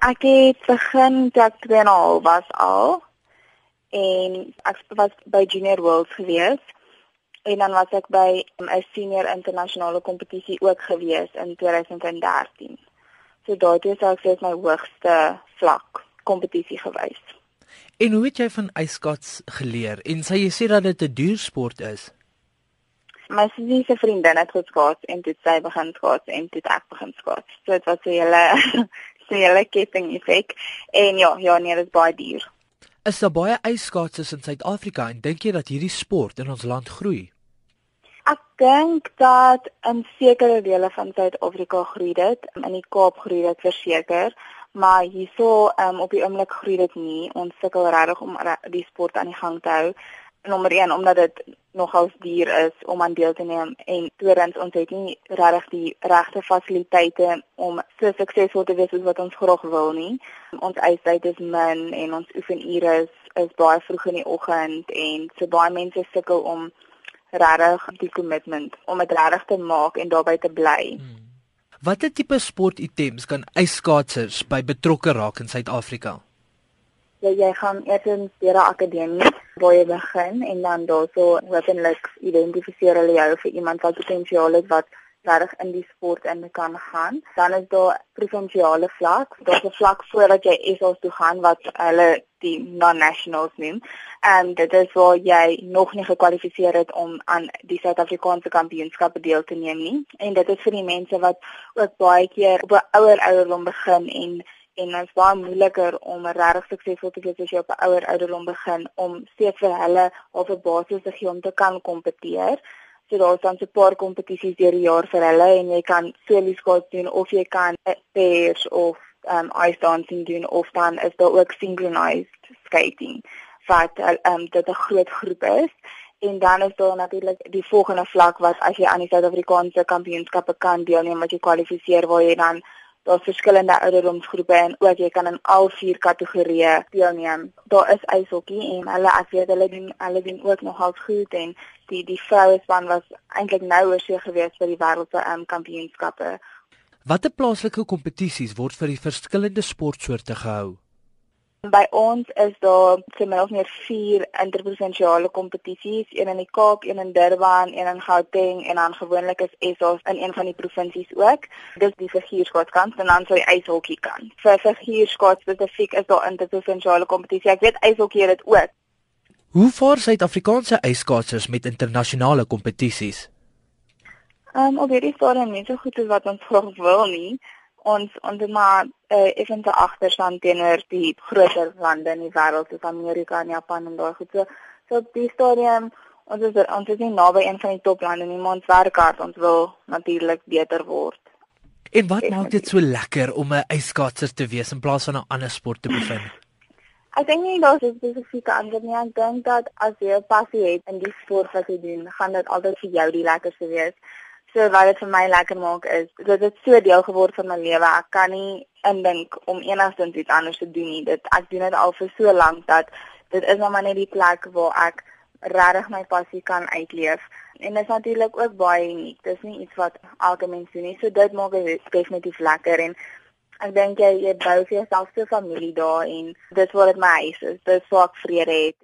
Ek het begin toe ek 2,5 was al en ek was by Junior Worlds gewees en dan was ek by 'n senior internasionale kompetisie ook gewees in 2013. So daardie sou ek sê is my hoogste vlak kompetisie gewys. En hoe het jy van ijskats geleer? En sê jy sê dat dit 'n duur sport is? My sussie se vriendin het geskaats en dit sy begin skaats en dit ek begin skaats. So dit was 'n hele 'n hele ketting effek. En ja, ja, nee, dit is baie duur. Is daar baie ijskaatsers in Suid-Afrika en dink jy dat hierdie sport in ons land groei? Ek dink dat in sekere dele van Suid-Afrika groei dit, in die Kaap groei dit verseker, maar hierso um, op die oomblik groei dit nie. Ons sukkel regtig om die sport aan die gang te hou nommer 1 omdat dit nogals duur is om aan deel te neem en tweedens ons het nie regtig die regte fasiliteite om so suksesvol te wees soos wat ons graag wil nie. Ons eistyd is min en ons oefenure is, is baie vroeg in die oggend en so baie mense sukkel om regtig die kommitment om dit regtig te maak en daarbey te bly. Hmm. Watter tipe sportitems kan ijskaatsers by betrokke raak in Suid-Afrika? Ja, jy gaan eers in die akademie waar jy begin en dan daarso hopelik identifiseer hulle jou vir iemand wat potensiaal het wat reg in die sport in kan gaan. Dan is daar provinsiale vlak. Daar's 'n vlak voordat jy ESOS toe gaan wat hulle die non-nationals noem. En dit is waar jy nog nie gekwalifiseer het om aan die Suid-Afrikaanse kampioenskappe deel te neem nie. En dit is vir die mense wat ook baie keer op 'n ouer ouderdom begin en en dit is baie moeiliker om regtig suksesvol te wees as jy op 'n ouer ouderdom begin om steeds vir hulle op 'n basis te gee om te kan kompeteer. So daar's dan so 'n paar kompetisies deur die jaar vir hulle en jy kan solo skaats doen of jy kan pairs of um ice dancing doen of dan is daar ook synchronized skating wat um dit 'n groot groep is. En dan is daar natuurlik die volgende vlak wat as jy aan die Suid-Afrikaanse kampioenskappe kan deelneem, wat jy kwalifiseer waar jy dan daar's verskillende ouderdomsgroepe en ook jy kan in al vier kategorieë deelneem. Daar is ijshokkie en hulle as jy hulle doen hulle doen ook nogal goed en die die vroue span was eintlik nou oor see gewees vir die wêreld se um, kampioenskappe. Watter plaaslike kompetisies word vir die verskillende sportsoorte gehou? By ons is daar ten minste vier interprovinsiale kompetisies, een in die Kaap, een in Durban, een in Gauteng en dan gewoonlik is SA's in een van die provinsies ook. Dis die figuurskaatskant en dan sou die ijshokkie kan. Vir figuurskaats spesifiek is daar interprovinsiale kompetisie. Ek weet ijshokkie het dit ook. Hoe vaar Suid-Afrikaanse ijskaatsers met internasionale kompetisies? Ehm um, op hierdie stadium nie so goed as wat ons graag wil nie ons ons het maar uh, effens agterstand teenoor die groter lande in die wêreld soos Amerika en Japan en daai goed. So, so op die stadium ons is ons is nie naby een van die toplande nie, maar ons werk hard. Ons wil natuurlik beter word. En wat Definitief. maak dit so lekker om 'n ijskaatser te wees in plaas van 'n ander sport te bevind? Ek dink nie daar is spesifieke ander nie. Ek dink dat as jy 'n passie het in die sport wat jy doen, gaan dit altyd vir jou die lekkerste wees. So wat dit vir my lekker maak is dat dit so deel geword van my lewe. Ek kan nie indink om enigsins iets anders te doen nie. Dit ek doen dit al vir so lank dat dit is nou maar net die plek waar ek regtig my passie kan uitleef. En dit is natuurlik ook baie uniek. Dit is nie iets wat elke mens doen nie. So dit maak dit definitief lekker en ek dink jy jy bou vir jouself so 'n familie daar en dit wat dit my huis is. Dit swaak vrede het.